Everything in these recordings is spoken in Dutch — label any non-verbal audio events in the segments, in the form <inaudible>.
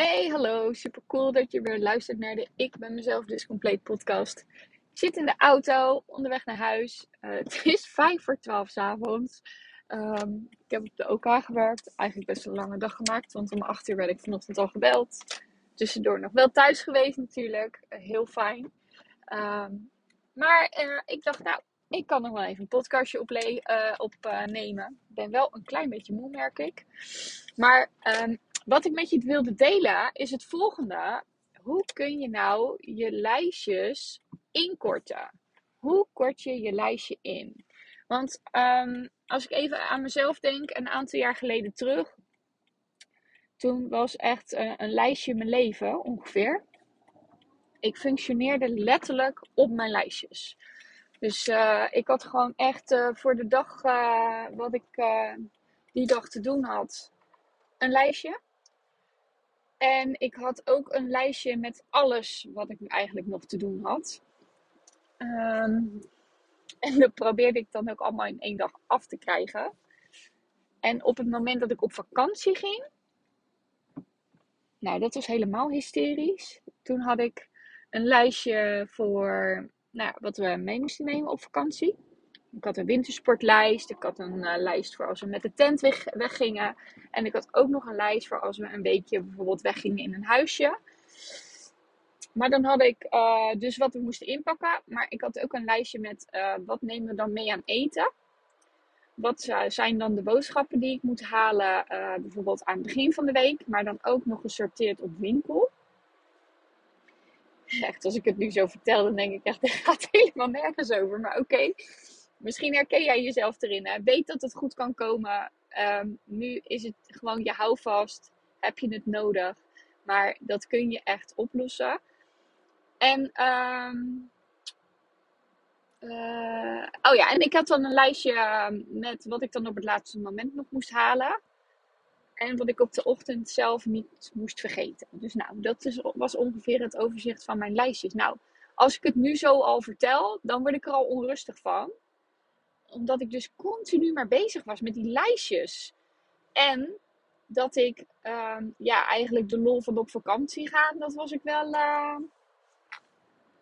Hey, hallo. Super cool dat je weer luistert naar de Ik ben mezelf dus compleet podcast. Ik zit in de auto, onderweg naar huis. Uh, <laughs> het is vijf voor twaalf avonds. Um, ik heb op de OK gewerkt. Eigenlijk best een lange dag gemaakt, want om acht uur werd ik vanochtend al gebeld. Tussendoor nog wel thuis geweest natuurlijk. Uh, heel fijn. Um, maar uh, ik dacht, nou, ik kan nog wel even een podcastje opnemen. Op, ik ben wel een klein beetje moe, merk ik. Maar um, wat ik met je wilde delen is het volgende. Hoe kun je nou je lijstjes inkorten? Hoe kort je je lijstje in? Want um, als ik even aan mezelf denk, een aantal jaar geleden terug. Toen was echt uh, een lijstje mijn leven ongeveer. Ik functioneerde letterlijk op mijn lijstjes. Dus uh, ik had gewoon echt uh, voor de dag wat ik die dag te doen had, een lijstje. En ik had ook een lijstje met alles wat ik eigenlijk nog te doen had. Um, <laughs> en dat probeerde ik dan ook allemaal in één dag af te krijgen. En op het moment dat ik op vakantie ging, nou, dat was helemaal hysterisch. Toen had ik een lijstje voor nou, wat we mee moesten nemen op vakantie. Ik had een wintersportlijst. Ik had een uh, lijst voor als we met de tent weg, weggingen. En ik had ook nog een lijst voor als we een weekje bijvoorbeeld weggingen in een huisje. Maar dan had ik uh, dus wat we moesten inpakken. Maar ik had ook een lijstje met uh, wat nemen we dan mee aan eten. Wat zijn dan de boodschappen die ik moet halen, bijvoorbeeld aan het begin van de week. Maar dan ook nog gesorteerd op winkel. Echt, als ik het nu zo vertel, dan denk ik echt, het <laughs> gaat helemaal nergens over. Maar oké. Misschien herken jij jezelf erin. Hè? Weet dat het goed kan komen. Um, nu is het gewoon je houvast. Heb je het nodig. Maar dat kun je echt oplossen. En, um, uh, oh ja, en ik had dan een lijstje met wat ik dan op het laatste moment nog moest halen. En wat ik op de ochtend zelf niet moest vergeten. Dus nou, dat was ongeveer het overzicht van mijn lijstjes. Nou, als ik het nu zo al vertel, dan word ik er al onrustig van omdat ik dus continu maar bezig was met die lijstjes. En dat ik uh, ja, eigenlijk de lol van op vakantie gaan, dat was ik wel. Uh,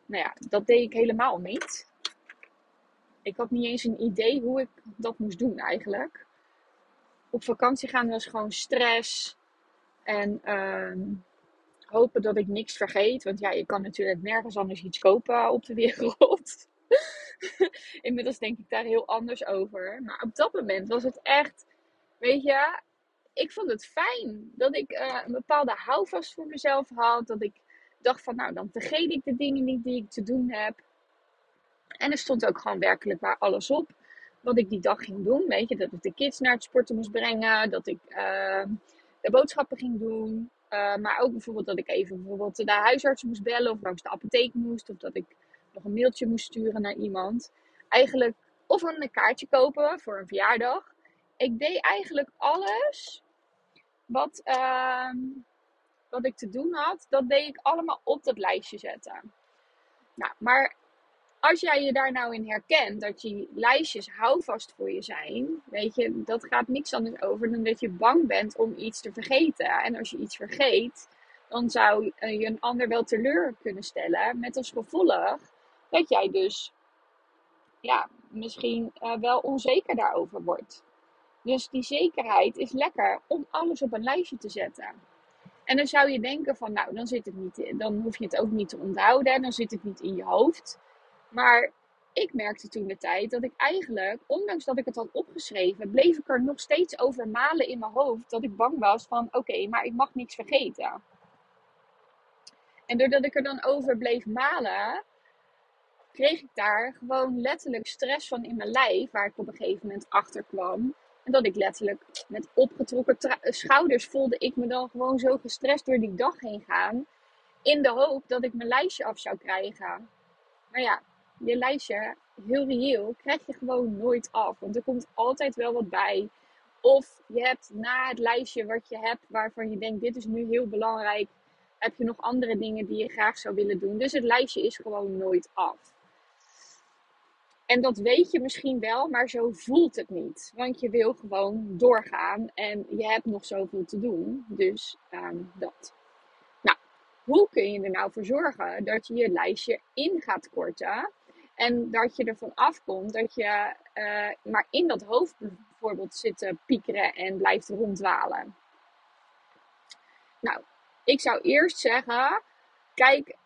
nou ja, dat deed ik helemaal niet. Ik had niet eens een idee hoe ik dat moest doen eigenlijk. Op vakantie gaan was gewoon stress. En uh, hopen dat ik niks vergeet. Want ja, je kan natuurlijk nergens anders iets kopen op de wereld. <laughs> Inmiddels denk ik daar heel anders over. Maar op dat moment was het echt, weet je, ik vond het fijn dat ik uh, een bepaalde houvast voor mezelf had. Dat ik dacht van, nou, dan vergeet ik de dingen niet die ik te doen heb. En er stond ook gewoon werkelijk waar alles op. Wat ik die dag ging doen. Weet je, dat ik de kids naar het sporten moest brengen. Dat ik uh, de boodschappen ging doen. Uh, maar ook bijvoorbeeld dat ik even bijvoorbeeld de huisarts moest bellen. Of langs de apotheek moest. Of dat ik nog een mailtje moest sturen naar iemand. Eigenlijk, of een kaartje kopen voor een verjaardag. Ik deed eigenlijk alles wat, uh, wat ik te doen had, dat deed ik allemaal op dat lijstje zetten. Nou, maar als jij je daar nou in herkent, dat je lijstjes houvast voor je zijn, weet je, dat gaat niks anders over dan dat je bang bent om iets te vergeten. En als je iets vergeet, dan zou je een ander wel teleur kunnen stellen, met als gevolg dat jij dus ja, misschien uh, wel onzeker daarover wordt. Dus die zekerheid is lekker om alles op een lijstje te zetten. En dan zou je denken van, nou, dan, zit het niet, dan hoef je het ook niet te onthouden, dan zit het niet in je hoofd. Maar ik merkte toen de tijd dat ik eigenlijk, ondanks dat ik het had opgeschreven, bleef ik er nog steeds over malen in mijn hoofd. Dat ik bang was van, oké, maar ik mag niks vergeten. En doordat ik er dan over bleef malen, kreeg ik daar gewoon letterlijk stress van in mijn lijf, waar ik op een gegeven moment achter kwam. En dat ik letterlijk met opgetrokken schouders voelde ik me dan gewoon zo gestrest door die dag heen gaan. In de hoop dat ik mijn lijstje af zou krijgen. Maar ja, je lijstje, heel reëel, krijg je gewoon nooit af. Want er komt altijd wel wat bij. Of je hebt na het lijstje wat je hebt, waarvan je denkt: dit is nu heel belangrijk, heb je nog andere dingen die je graag zou willen doen. Dus het lijstje is gewoon nooit af. En dat weet je misschien wel, maar zo voelt het niet. Want je wil gewoon doorgaan en je hebt nog zoveel te doen. Dus um, dat. Nou, hoe kun je er nou voor zorgen dat je je lijstje in gaat korten? En dat je ervan afkomt dat je uh, maar in dat hoofd bijvoorbeeld zit te piekeren en blijft ronddwalen. Nou, ik zou eerst zeggen, kijk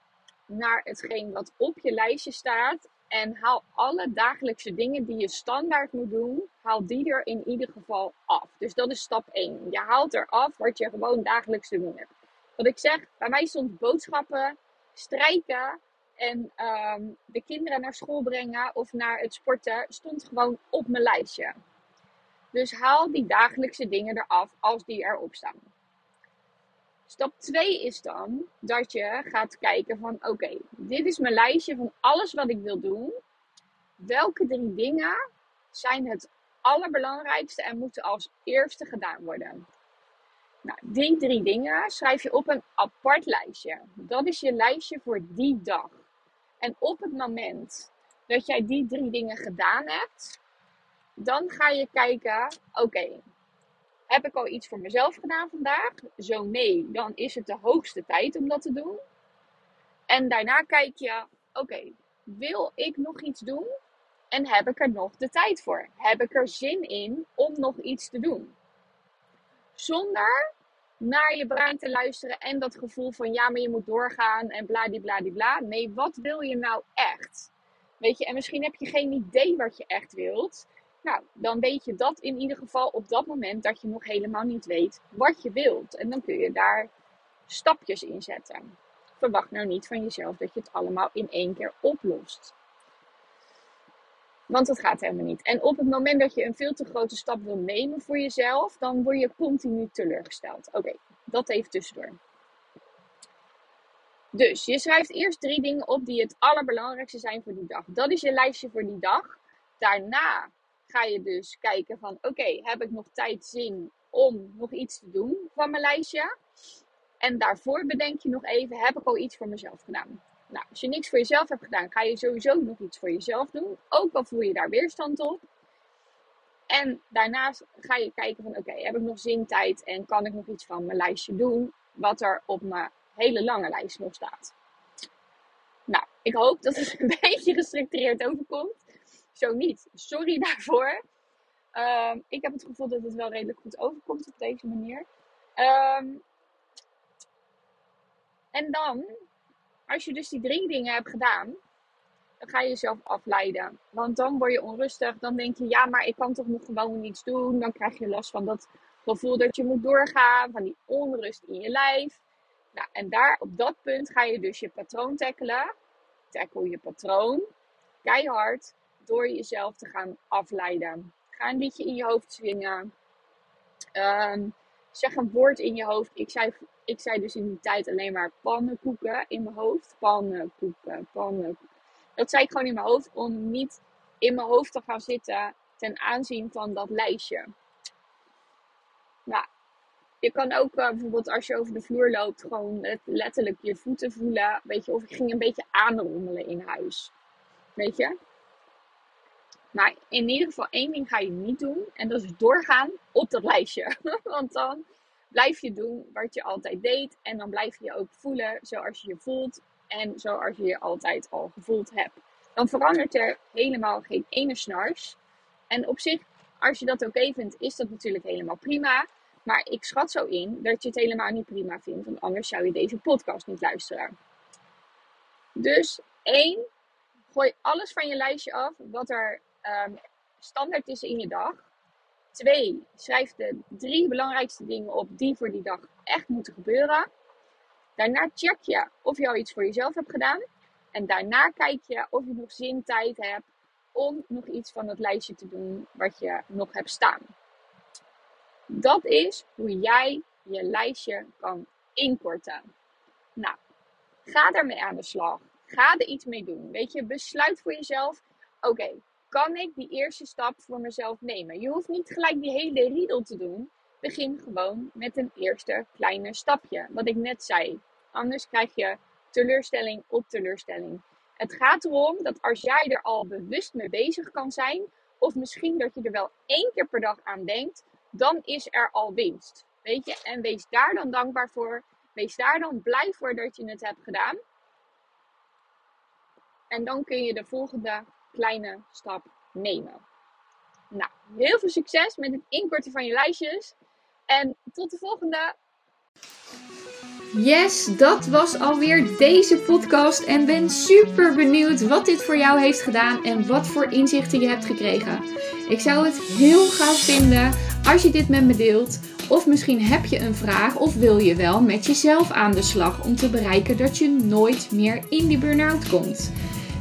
naar hetgeen wat op je lijstje staat en haal alle dagelijkse dingen die je standaard moet doen, haal die er in ieder geval af. Dus dat is stap 1. Je haalt er af wat je gewoon dagelijks te doen hebt. Wat ik zeg, bij mij stond boodschappen, strijken en ehm, de kinderen naar school brengen of naar het sporten, stond gewoon op mijn lijstje. Dus haal die dagelijkse dingen eraf als die erop staan. Stap 2 is dan dat je gaat kijken van oké, dit is mijn lijstje van alles wat ik wil doen. Welke drie dingen zijn het allerbelangrijkste en moeten als eerste gedaan worden? Nou, die drie dingen schrijf je op een apart lijstje. Dat is je lijstje voor die dag. En op het moment dat jij die drie dingen gedaan hebt, dan ga je kijken: oké, heb ik al iets voor mezelf gedaan vandaag? Zo nee, dan is het de hoogste tijd om dat te doen. En daarna kijk je, oké, wil ik nog iets doen? En heb ik er nog de tijd voor? Heb ik er zin in om nog iets te doen? Zonder naar je brein te luisteren en dat gevoel van ja, maar je moet doorgaan en bladibladibla. Nee, wat wil je nou echt? Weet je, en misschien heb je geen idee wat je echt wilt. Nou, dan weet je dat in ieder geval op dat moment dat je nog helemaal niet weet wat je wilt. En dan kun je daar stapjes in zetten. Verwacht nou niet van jezelf dat je het allemaal in één keer oplost. Want dat gaat helemaal niet. En op het moment dat je een veel te grote stap wil nemen voor jezelf, dan word je continu teleurgesteld. Oké, dat even tussendoor. Dus je schrijft eerst drie dingen op die het allerbelangrijkste zijn voor die dag. Dat is je lijstje voor die dag. Daarna ga je dus kijken van oké, heb ik nog tijd, zin om nog iets te doen van mijn lijstje? En daarvoor bedenk je nog even, heb ik al iets voor mezelf gedaan? Nou, als je niks voor jezelf hebt gedaan, ga je sowieso nog iets voor jezelf doen. Ook al voel je daar weerstand op. En daarnaast ga je kijken van oké, heb ik nog zin, tijd en kan ik nog iets van mijn lijstje doen? Wat er op mijn hele lange lijst nog staat. Nou, ik hoop dat het <laughs> een beetje gestructureerd overkomt. Zo niet. Sorry <laughs> daarvoor. Ehm, ik heb het gevoel dat het wel redelijk goed overkomt op deze manier. Ehm, en dan, als je dus die drie dingen hebt gedaan, dan ga je jezelf afleiden. Want dan word je onrustig. Dan denk je, ja, maar ik kan toch nog gewoon iets doen. Dan krijg je last van dat gevoel dat je moet doorgaan, van die onrust in je lijf. Nou, en daar op dat punt ga je dus je patroon tackelen. Tackle je patroon. Keihard door jezelf te gaan afleiden. Ga een liedje in je hoofd zwingen. Ehm, zeg een woord in je hoofd. Ik zei, ik zei dus in die tijd alleen maar pannenkoeken in mijn hoofd. Pannenkoeken, pannenkoeken. Dat zei ik gewoon in mijn hoofd om niet in mijn hoofd te gaan zitten ten aanzien van dat lijstje. Nou, je kan ook uh, bijvoorbeeld als je over de vloer loopt, gewoon letterlijk je voeten voelen. Weet je, of ik ging een beetje aanrommelen in huis. Weet je? Maar in ieder geval één ding ga je niet doen. En dat is doorgaan op dat lijstje. <laughs> Want dan blijf je doen wat je altijd deed. En dan blijf je je ook voelen zoals je je voelt. En zoals je je altijd al gevoeld hebt. Dan verandert er helemaal geen ene snars. En op zich, als je dat oké vindt, is dat natuurlijk helemaal prima. Maar ik schat zo in dat je het helemaal niet prima vindt. Want anders zou je deze podcast niet luisteren. Dus één, gooi alles van je lijstje af wat er um, standaard is in je dag. Twee, schrijf de drie belangrijkste dingen op die voor die dag echt moeten gebeuren. Daarna check je of je al iets voor jezelf hebt gedaan. En daarna kijk je of je nog zin, tijd hebt om nog iets van het lijstje te doen wat je nog hebt staan. Dat is hoe jij je lijstje kan inkorten. Nou, ga daarmee aan de slag. Ga er iets mee doen. Weet je, besluit voor jezelf. Oké, kan ik die eerste stap voor mezelf nemen? Je hoeft niet gelijk die hele riedel te doen. Begin gewoon met een eerste kleine stapje. Wat ik net zei. Anders krijg je teleurstelling op teleurstelling. Het gaat erom dat als jij er al bewust mee bezig kan zijn, of misschien dat je er wel één keer per dag aan denkt, dan is er al winst. Weet je? En wees daar dan dankbaar voor. Wees daar dan blij voor dat je het hebt gedaan. En dan kun je de volgende kleine stap nemen. Nou, heel veel succes met het inkorten van je lijstjes. En tot de volgende. Yes, dat was alweer deze podcast en ben super benieuwd wat dit voor jou heeft gedaan en wat voor inzichten je hebt gekregen. Ik zou het heel gaaf vinden als je dit met me deelt. Of misschien heb je een vraag of wil je wel met jezelf aan de slag om te bereiken dat je nooit meer in die burn-out komt.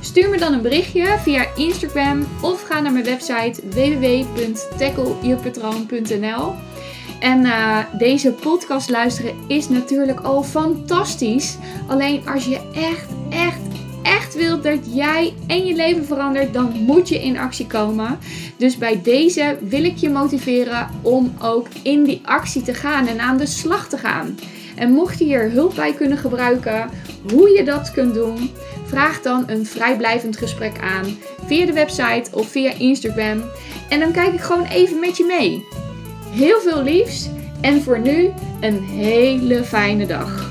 Stuur me dan een berichtje via Instagram of ga naar mijn website www.tacklejepatroon.nl. En uh, deze podcast luisteren is natuurlijk al fantastisch. Alleen als je echt, echt, echt wilt dat jij en je leven verandert, dan moet je in actie komen. Dus bij deze wil ik je motiveren om ook in die actie te gaan en aan de slag te gaan. En mocht je hier hulp bij kunnen gebruiken, hoe je dat kunt doen, vraag dan een vrijblijvend gesprek aan via de website of via Instagram. En dan kijk ik gewoon even met je mee. Heel veel liefs en voor nu een hele fijne dag.